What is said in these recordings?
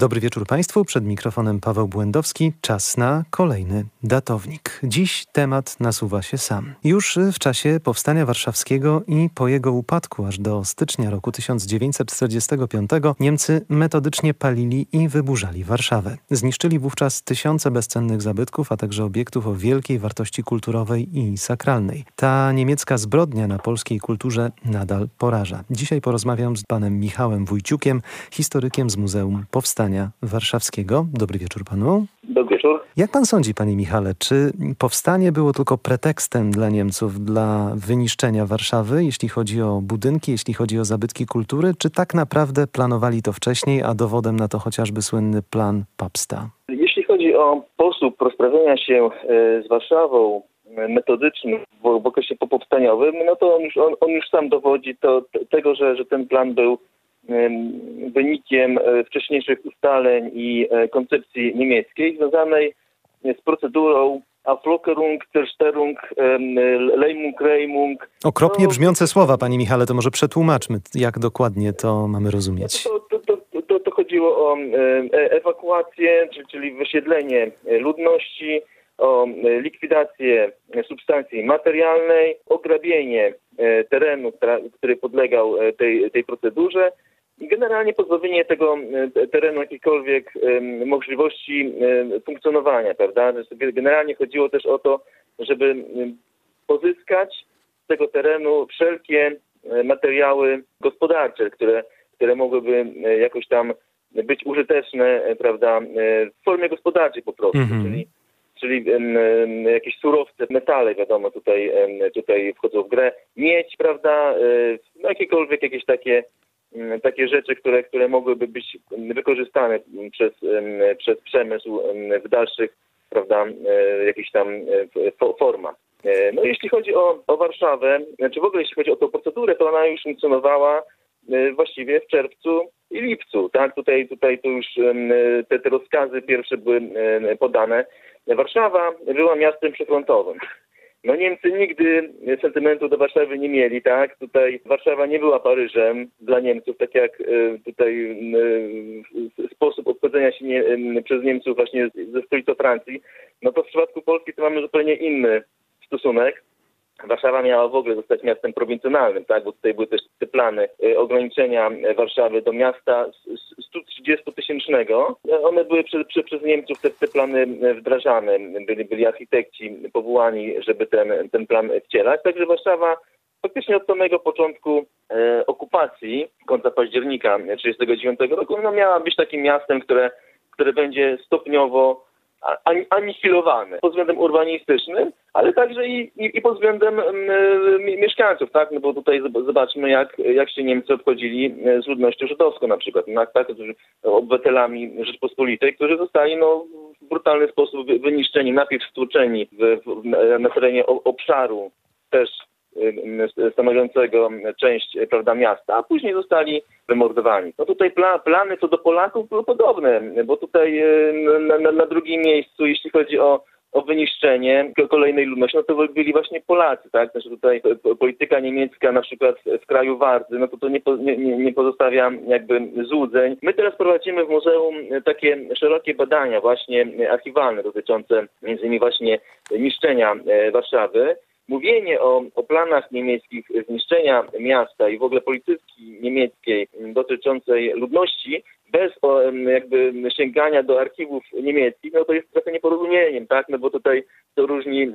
Dobry wieczór Państwu. Przed mikrofonem Paweł Błędowski. Czas na kolejny datownik. Dziś temat nasuwa się sam. Już w czasie powstania warszawskiego i po jego upadku aż do stycznia roku 1945 Niemcy metodycznie palili i wyburzali Warszawę. Zniszczyli wówczas tysiące bezcennych zabytków, a także obiektów o wielkiej wartości kulturowej i sakralnej. Ta niemiecka zbrodnia na polskiej kulturze nadal poraża. Dzisiaj porozmawiam z panem Michałem Wójciukiem, historykiem z Muzeum Powstania Warszawskiego. Dobry wieczór panu. Dobry wieczór. Jak pan sądzi, panie Michale, czy powstanie było tylko pretekstem dla Niemców dla wyniszczenia Warszawy, jeśli chodzi o budynki, jeśli chodzi o zabytki kultury, czy tak naprawdę planowali to wcześniej, a dowodem na to chociażby słynny plan Papsta? Jeśli chodzi o sposób rozprawienia się e, z Warszawą, e, metodyczny w okresie popowstaniowym, no to on już, on, on już sam dowodzi to, tego, że, że ten plan był wynikiem e, wcześniejszych ustaleń i e, koncepcji niemieckiej związanej z procedurą Aflockerung, Zerstörung, Leimung, Reimung. Okropnie no, brzmiące słowa, panie Michale, to może przetłumaczmy, jak dokładnie to mamy rozumieć. To, to, to, to chodziło o e, ewakuację, czyli wysiedlenie ludności, o likwidację substancji materialnej, ograbienie terenu, który podlegał tej, tej procedurze i generalnie pozbawienie tego e, terenu jakiejkolwiek możliwości funkcjonowania, prawda? Generalnie chodziło też o to, żeby pozyskać z tego terenu wszelkie e, materiały gospodarcze, które, które mogłyby e, jakoś tam być użyteczne, prawda, w formie gospodarczej po prostu, mhm. czyli czyli jakieś surowce, metale, wiadomo, tutaj, tutaj wchodzą w grę, miedź, prawda, no jakiekolwiek jakieś takie takie rzeczy, które, które mogłyby być wykorzystane przez, przez przemysł w dalszych, prawda, e, jakichś tam e, formach. E, no jeśli chodzi o, o Warszawę, czy znaczy w ogóle jeśli chodzi o tę procedurę, to ona już funkcjonowała właściwie w czerwcu i lipcu, tak? Tutaj, tutaj to już te, te rozkazy pierwsze były podane. Warszawa była miastem przyfrontowym. No Niemcy nigdy sentymentu do Warszawy nie mieli, tak? Tutaj Warszawa nie była Paryżem dla Niemców, tak jak e, tutaj e, sposób obchodzenia się nie, przez Niemców właśnie ze stolicą Francji. No to w przypadku Polski to mamy zupełnie inny stosunek. Warszawa miała w ogóle zostać miastem prowincjonalnym, tak? bo tutaj były też te plany y, ograniczenia Warszawy do miasta 130-tysięcznego. One były przez, przez Niemców te, te, plany wdrażane. Byli, byli architekci powołani, żeby ten, ten plan wcielać. Także Warszawa faktycznie od samego początku e, okupacji, końca października 1939 roku, no miała być takim miastem, które, które będzie stopniowo anihilowane pod względem urbanistycznym, ale także i, i, i pod względem y, mieszkańców, tak? No bo tutaj zobaczmy, jak, jak się Niemcy obchodzili z ludnością żydowską na przykład, no, tak? obywatelami Rzeczpospolitej, którzy zostali no, w brutalny sposób wyniszczeni, najpierw stłuczeni w, w, na terenie obszaru też Y, stanowiącego część prawda, miasta, a później zostali wymordowani. No tutaj pla, plany co do Polaków były podobne, bo tutaj y, na, na, na drugim miejscu, jeśli chodzi o o wyniszczenie kolejnej ludności, no to byli właśnie Polacy, tak? Znaczy tutaj polityka niemiecka na przykład w kraju Wardzy, no to to nie, nie, nie pozostawia jakby złudzeń. My teraz prowadzimy w muzeum takie szerokie badania właśnie archiwalne dotyczące między innymi właśnie niszczenia e, Warszawy mówienie o, o planach niemieckich zniszczenia miasta i w ogóle polityki niemieckiej dotyczącej ludności bez o, jakby sięgania do archiwów niemieckich, no to jest trochę nieporozumieniem, tak? No bo tutaj to różni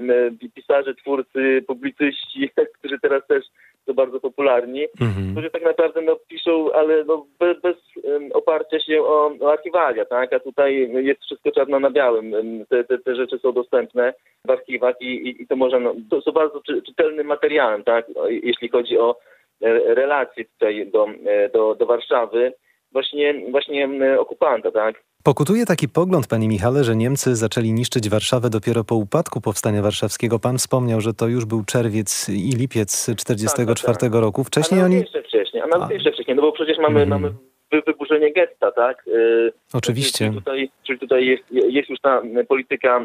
pisarze, twórcy, publicyści, którzy teraz też są bardzo popularni, mhm. którzy tak naprawdę no, piszą, ale no, bez, bez oparcia się o, o archiwalia, tak? A tutaj jest wszystko czarno na białym. Te, te, te rzeczy są dostępne w archiwach i, i, i to może, no, to są bardzo czy, czytelnym materiałem, tak? Jeśli chodzi o e, relacje tutaj do, e, do, do Warszawy, właśnie, właśnie okupanta, tak? Pokutuje taki pogląd, panie Michale, że Niemcy zaczęli niszczyć Warszawę dopiero po upadku Powstania Warszawskiego. Pan wspomniał, że to już był czerwiec i lipiec 1944 tak, tak, tak. roku. Wcześniej oni... jeszcze wcześniej, a nawet a. jeszcze wcześniej, no bo przecież mamy, mm. mamy wyburzenie getta, tak? Y, Oczywiście. Czyli tutaj, czyli tutaj jest, jest już ta polityka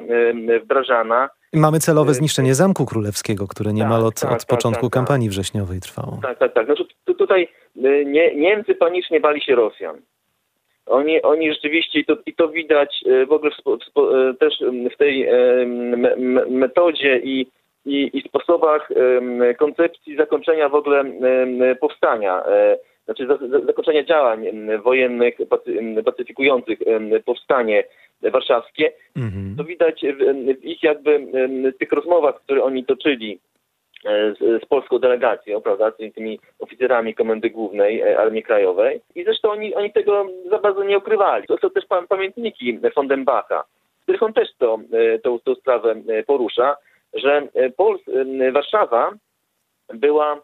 y, wdrażana. Mamy celowe y, zniszczenie Zamku Królewskiego, które niemal tak, od, tak, od tak, początku tak, kampanii wrześniowej trwało. Tak, tak, tak. Znaczy, tutaj nie, Niemcy panicznie bali się Rosjan. Oni, oni rzeczywiście, i to, i to widać e, w ogóle w spo, w spo, e, też w tej e, me, me, metodzie i, i, i sposobach koncepcji zakończenia w ogóle powstania, znaczy za, za, zakończenia działań wojennych pacyfikujących powstanie warszawskie, Mhm. to widać w, w ich jakby tych rozmowach, które oni toczyli z, z polską delegacją, prawda, tymi, tymi oficerami Komendy Głównej e, Armii Krajowej. I zresztą oni, oni tego za bardzo nie ukrywali. To są też pa, pamiętniki Fondenbacha, w których on też to, e, tą, tą sprawę e, porusza, że e, Pols, e, Warszawa była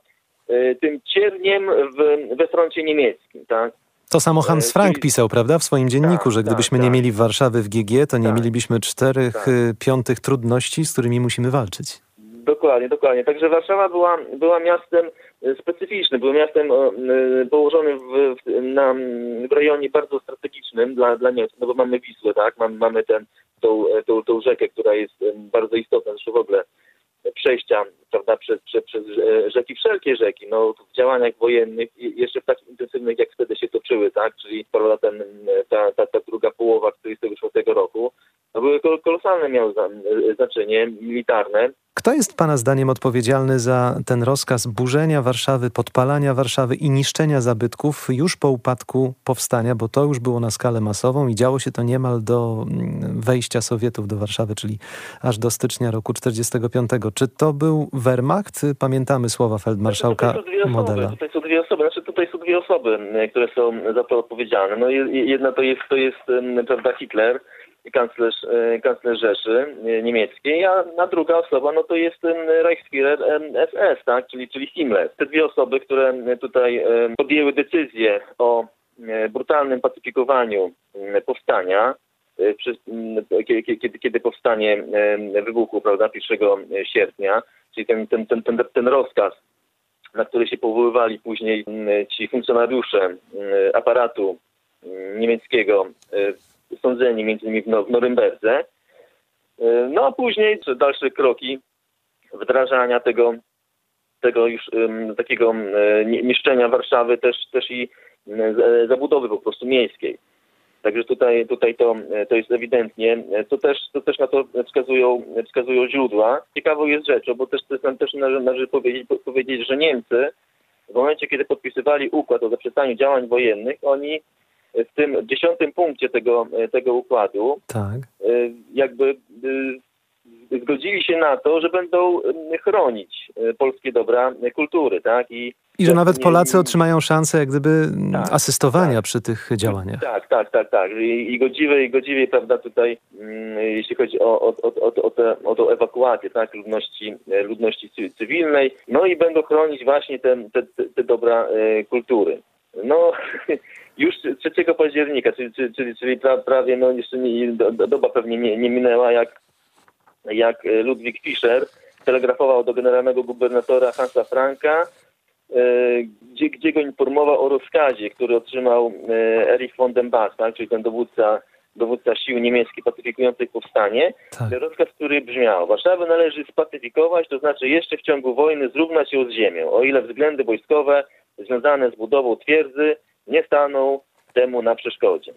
e, tym cierniem w, we froncie niemieckim, tak? To samo Hans E, Frank czyli- pisał, prawda, w swoim dzienniku, Tak, że tak, gdybyśmy nie tak. mieli Warszawy w GG, to nie Tak. mielibyśmy czterech Tak. piątych trudności, z którymi musimy walczyć. Dokładnie, dokładnie. Także Warszawa była, była miastem e, specyficznym, była miastem e, położonym w, w, na, w rejonie bardzo strategicznym dla, dla Niemców, no bo mamy Wisłę, tak, mamy, mamy ten, tą, e, tą, tą rzekę, która jest bardzo istotna, zresztą w ogóle przejścia, prawda, przez, przez, przez rzeki, wszelkie rzeki, no w działaniach wojennych, jeszcze w takich intensywnych, jak wtedy się toczyły, tak, czyli prawda, ten, ta, ta, ta druga połowa 1944 roku, no były kol- kolosalne e, znaczenie militarne, Kto jest Pana zdaniem odpowiedzialny za ten rozkaz burzenia Warszawy, podpalania Warszawy i niszczenia zabytków już po upadku powstania, bo to już było na skalę masową i działo się to niemal do mm, wejścia Sowietów do Warszawy, czyli aż do stycznia roku 45. Czy to był Wehrmacht? Pamiętamy słowa feldmarszałka Modela. Tutaj są dwie osoby, tutaj są dwie osoby, m, które są za to odpowiedzialne. No je- jedna to jest, to jest prawda, Hitler, kanclerz, e, kanclerz Rzeszy e, Niemieckiej, a a druga osoba no to jest Reichsführer SS, tak, czyli, czyli Himmler. Te dwie osoby, które tutaj podjęły decyzję o e, brutalnym pacyfikowaniu powstania, e, kiedy, powstanie em, wybuchło, prawda, 1 sierpnia, czyli ten, ten, ten, ten, ten rozkaz na który się powoływali później mm, ci funkcjonariusze mm, aparatu mm, niemieckiego sądzeni między innymi w No- Norymberdze. Y, No a później dalsze kroki wdrażania tego, tego już takiego ni- niszczenia Warszawy też, też i zabudowy po prostu miejskiej. Także tutaj, tutaj to, to jest ewidentnie, co też, co też na to wskazują, wskazują źródła. Ciekawą jest rzeczą, bo też, też, też należy, należy powiedzieć, powiedzieć, że Niemcy w momencie, kiedy podpisywali układ o zaprzestaniu działań wojennych, oni w tym dziesiątym punkcie tego, tego układu Tak. jakby zgodzili się na to, że będą y, chronić y, polskie dobra y, kultury, tak? I, I że nawet Polacy otrzymają szansę jak gdyby mm, Tak, asystowania tak. przy tych działaniach. Tak, tak, tak, tak. I, i godziwej, i godziwej, prawda, tutaj, mm, jeśli chodzi o, o, o, o, o, tę, o tą ewakuację, tak, ludności, e, ludności cy- cywilnej, no i będą chronić właśnie te, te, te, te dobra e, kultury. No, już 3 października, czyli, czyli, czyli, czyli pra, prawie, no jeszcze nie, do, do- doba pewnie nie, nie minęła, jak, jak e, Ludwik Fischer telegrafował do generalnego gubernatora Hansa Franka, e, gdzie, gdzie go informował o rozkazie, który otrzymał e, Erich von den Bach, tak, czyli ten dowódca, dowódca sił niemieckich pacyfikujących powstanie. Tak. Rozkaz, który brzmiał, Warszawę należy spacyfikować, to znaczy jeszcze w ciągu wojny zrównać ją z ziemią, o ile względy wojskowe związane z budową twierdzy nie staną temu na przeszkodzie.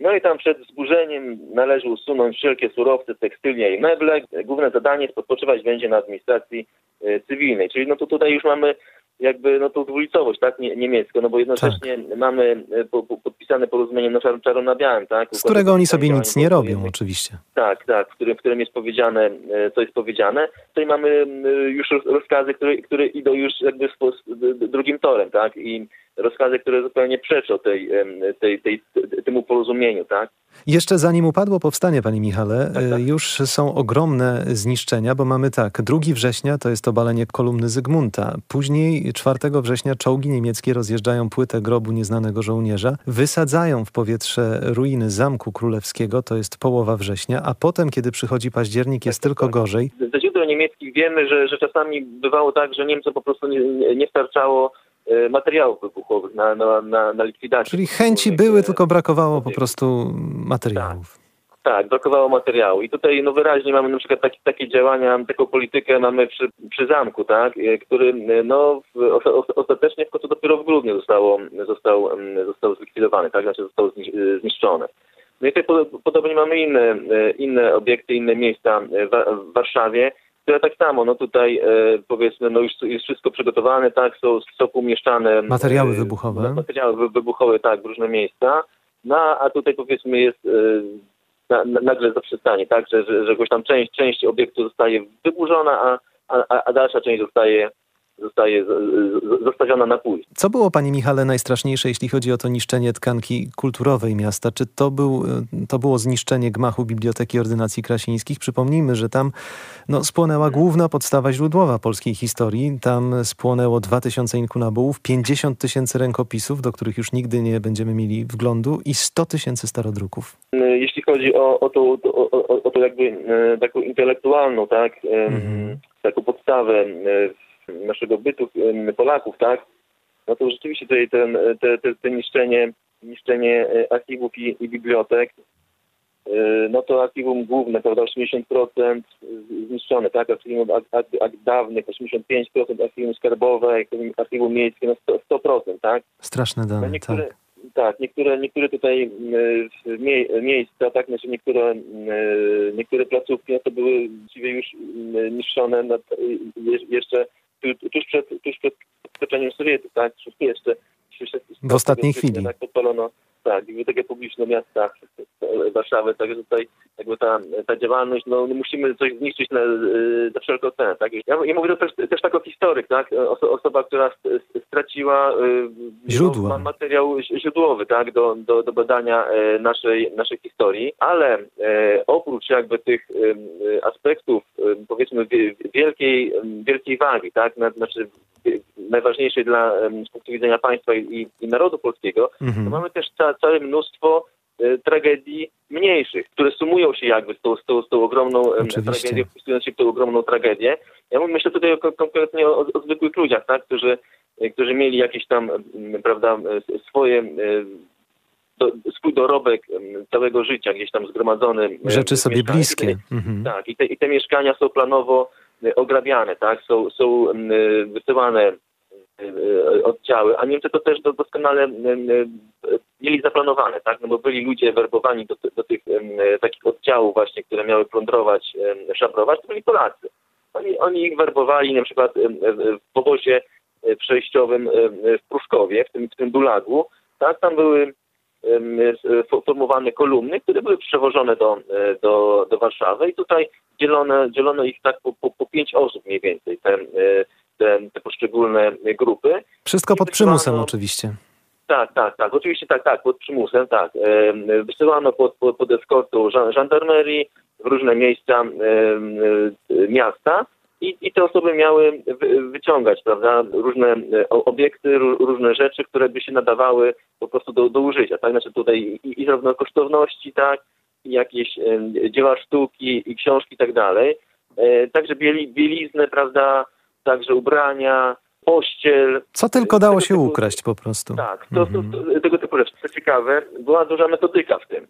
No i tam przed wzburzeniem należy usunąć wszelkie surowce, tekstylia i meble. Główne zadanie spoczywać będzie na administracji e, cywilnej. Czyli no to tutaj już mamy jakby no tą dwulicowość, tak, nie, niemiecką, no bo jednocześnie mamy e, po, po, podpisane porozumienie no, czar, czarno na białym, tak. Z którego oni sobie nic nie robią, oczywiście. Tak, tak, w którym, w którym jest powiedziane, e, co jest powiedziane. Tutaj mamy już roz- rozkazy, które, które idą już jakby drugim torem, tak? I rozkazy, które zupełnie przeczą tej, tej, tej, temu porozumieniu, tak? Jeszcze zanim upadło powstanie, panie Michale, Tak, tak. y, już są ogromne zniszczenia, bo mamy tak, 2 września to jest obalenie kolumny Zygmunta. Później 4 września czołgi niemieckie rozjeżdżają płytę grobu nieznanego żołnierza, wysadzają w powietrze ruiny Zamku Królewskiego, to jest połowa września, a potem, kiedy przychodzi październik, jest tylko gorzej. Ze źródeł niemieckich wiemy, że, że czasami bywało tak, że Niemcom po prostu nie, nie- starczało e, materiałów wybuchowych na, na, na, na likwidację. Czyli chęci były, tylko brakowało po prostu materiałów. Tak, brakowało materiału. I tutaj no wyraźnie mamy na przykład takie, takie działania, taką politykę mamy przy, przy zamku, tak, e, który e, no w, ostatecznie w końcu dopiero w grudniu zostało, został, został zlikwidowany, tak, znaczy został e, zniszczony. No i tutaj podobnie mamy inne, inne obiekty, inne miejsca w, Warszawie, które tak samo, no tutaj powiedzmy, no już jest wszystko przygotowane, tak, są, są umieszczane materiały wybuchowe. Materiały wybuchowe, tak, w różne miejsca. No a tutaj powiedzmy jest na, na, nagle zaprzestanie, tak, że, że, że tam część, część obiektu zostaje wyburzona, a, a, a dalsza część zostaje zostaje zostawiona na później. Co było, Panie Michale, najstraszniejsze, jeśli chodzi o to niszczenie tkanki kulturowej miasta? Czy to, był, to było zniszczenie gmachu Biblioteki Ordynacji Krasińskich? Przypomnijmy, że tam no, spłonęła główna podstawa źródłowa polskiej historii. Tam spłonęło 2000 inkunabułów, 50 tysięcy rękopisów, do których już nigdy nie będziemy mieli wglądu i 100 tysięcy starodruków. Jeśli chodzi o, o, to, o, o, o to jakby e, taką intelektualną, tak, mhm. taką podstawę naszego bytu Polaków, tak, no to rzeczywiście tutaj ten, te, te, te niszczenie, niszczenie e, archiwów i, i bibliotek, e, no to archiwum główne, prawda, 80% zniszczone, tak, archiwum akt, akt dawnych, 85% archiwum skarbowe, archiwum miejskie, no 100%, 100% tak. Straszne dane, no niektóre, tak. Tak, niektóre, niektóre tutaj mie miejsca, tak, znaczy niektóre, niektóre placówki no to były właściwie już niszczone jeszcze tuż przed, tuż przed odskoczeniem Sowietów, tak? Jeszcze, jeszcze w ostatniej chwili. Tak, podpalono tak, bibliotekę publiczną miasta Warszawy, także tutaj jakby ta, ta działalność, no musimy coś zniszczyć na, za wszelką cenę, tak. Ja, ja mówię to też, też tak o historyk, tak, Oso, osoba, która straciła y, Źródła. No, materiał źródłowy, tak, do, do, do badania e, naszej, naszej historii, ale e, oprócz jakby tych aspektów, powiedzmy wielkiej, wielkiej wagi, tak, znaczy najważniejszej dla, z punktu widzenia państwa i, i narodu polskiego, mhm. to mamy też ca, całe mnóstwo tragedii mniejszych, które sumują się jakby z tą, z tą, z tą ogromną tragedią, wpisując się w tą ogromną tragedię. Ja myślę tutaj konkretnie o, o, zwykłych ludziach, tak, którzy, e, którzy mieli jakieś tam, prawda, swoje do, swój dorobek całego życia gdzieś tam zgromadzony. Rzeczy sobie bliskie. Mhm. Tak, i te, i te mieszkania są planowo ograbiane, tak, są, są wysyłane E, oddziały, a Niemcy to też doskonale mieli zaplanowane, tak? No bo byli ludzie werbowani do, do tych takich oddziałów właśnie, które miały plądrować, szabrować, to byli Polacy. Oni, oni ich werbowali na przykład w powozie e, przejściowym w Pruszkowie, w tym, w tym Dulagu, tak? Tam były formowane kolumny, które były przewożone do, e, do, do Warszawy i tutaj dzielono, dzielono ich tak po, po, po pięć osób mniej więcej, te, te, te poszczególne grupy. Wszystko pod przymusem oczywiście. Tak, tak, tak. Oczywiście tak, tak, pod przymusem, tak. Wysyłano pod, pod, pod eskortą żandarmerii w różne miejsca miasta i, i te osoby miały wyciągać, prawda, różne e, obiekty, różne rzeczy, które by się nadawały po prostu do, do użycia, tak, znaczy tutaj i, i zarówno kosztowności, tak, i jakieś dzieła sztuki i książki i tak dalej. E, także bieli, bieliznę, prawda, także ubrania, pościel. Co tylko dało się typu, ukraść po prostu. Tak, to, to, to, tego typu rzeczy. Co ciekawe, była duża metodyka w tym.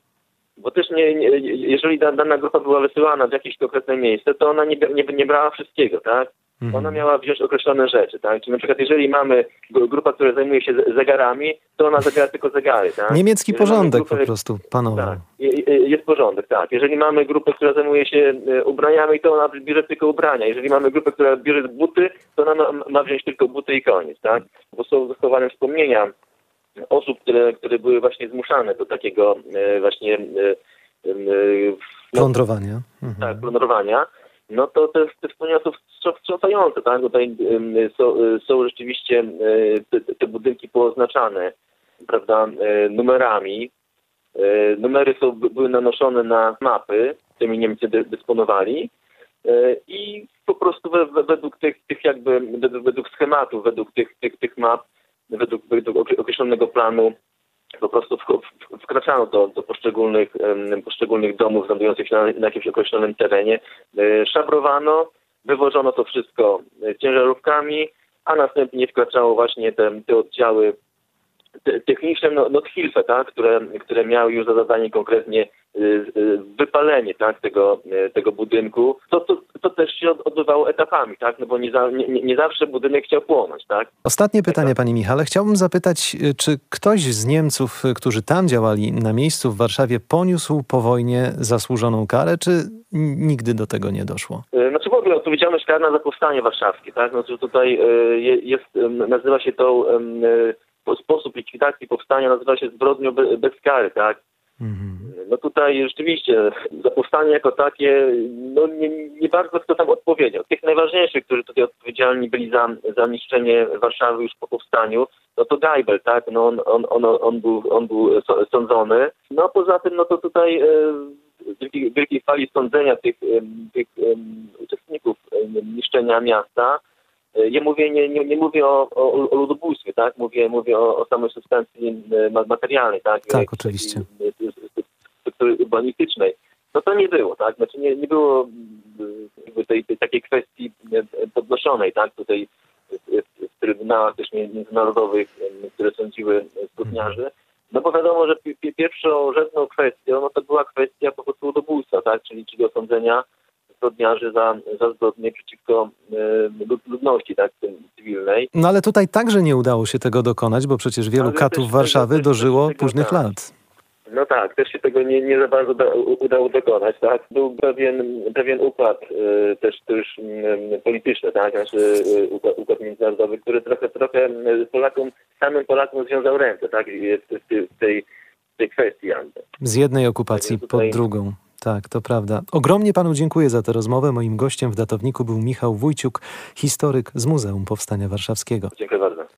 Bo też nie, nie, jeżeli dana grupa była wysyłana w jakieś konkretne miejsce, to ona nie, nie, nie brała wszystkiego, tak? Mhm. Ona miała wziąć określone rzeczy, tak? Czyli na przykład jeżeli mamy grupę, która zajmuje się zegarami, to ona zabiera tylko zegary, tak? Niemiecki jeżeli porządek grupę, po prostu panował. Tak, jest porządek, tak. Jeżeli mamy grupę, która zajmuje się e, ubraniami, to ona bierze tylko ubrania. Jeżeli mamy grupę, która bierze buty, to ona ma, ma wziąć tylko buty i koniec, tak? Bo są zachowane wspomnienia osób, które, które były właśnie zmuszane do takiego e, właśnie e, plądrowania. Mhm. Tak, plądrowania no to te, te wspomnienia są wstrząsające, tak? Tutaj są, są rzeczywiście te, te budynki pooznaczane, prawda, numerami. Numery są, były nanoszone na mapy, którymi Niemcy dysponowali i po prostu według tych, tych jakby, według schematów, według tych, tych, tych map, według, według określonego planu po prostu wkraczano do, do poszczególnych, poszczególnych domów znajdujących się na, na jakimś określonym terenie, e, szabrowano, wywożono to wszystko e, ciężarówkami, a następnie wkraczało właśnie te, te oddziały te- techniczne no, Nothilfe, tak, które, które miały już za zadanie konkretnie y, y, wypalenie tak, tego, y, tego budynku, to, to, to też się od- odbywało etapami, tak, no bo nie, za, nie, nie zawsze budynek chciał płonąć, tak. Ostatnie pytanie, panie Michale. Chciałbym zapytać, czy ktoś z Niemców, którzy tam działali na miejscu w Warszawie, poniósł po wojnie zasłużoną karę, czy nigdy do tego nie doszło? Znaczy w ogóle odpowiedzialność karna za powstanie warszawskie, tak? Znaczy tutaj je- jest, nazywa się to sposób likwidacji powstania nazywa się zbrodnią be- bez kary, tak? Mhm. No tutaj rzeczywiście za powstanie jako takie, no nie, nie bardzo kto tam odpowiedział. Tych najważniejszych, którzy tutaj odpowiedzialni byli za, za niszczenie Warszawy już po powstaniu, no to Geibel, tak? No on, on, on, on, był, on był sądzony. No a poza tym, no to tutaj e, w wielkiej, wielkiej fali sądzenia tych, em, tych em, uczestników niszczenia miasta, e, ja mówię, nie, nie, nie mówię o, o, o ludobójstwie, tak? Mówię, mówię o, o samej substancji e, ma- materialnej, tak? Tak, Jakiejś oczywiście. e, struktury urbanistycznej. No to nie było, tak? Znaczy nie, nie było tej, tej takiej kwestii podnoszonej, tak? Tutaj w, trybunałach też międzynarodowych, które sądziły zbrodniarzy. No bo wiadomo, że pi- pi- pierwszorzędną kwestią, no to była kwestia po prostu ludobójstwa, tak? Czyli, czyli osądzenia zbrodniarzy za, za zbrodnie przeciwko e, lud- ludności, tak? Cywilnej. No ale tutaj także nie udało się tego dokonać, bo przecież wielu Ale katów Warszawy dożyło tego późnych tak. lat. No tak, też się tego nie, nie za bardzo da, udało dokonać, tak? Był pewien, pewien układ y, też, też y, polityczny, tak? Znaczy y, układ, układ międzynarodowy, który trochę, trochę Polakom, samym Polakom związał ręce, tak? W, tej- w, tej, kwestii. Z jednej okupacji Tak, pod drugą. Tak, to prawda. Ogromnie panu dziękuję za tę rozmowę. Moim gościem w datowniku był Michał Wójciuk, historyk z Muzeum Powstania Warszawskiego. Dziękuję bardzo.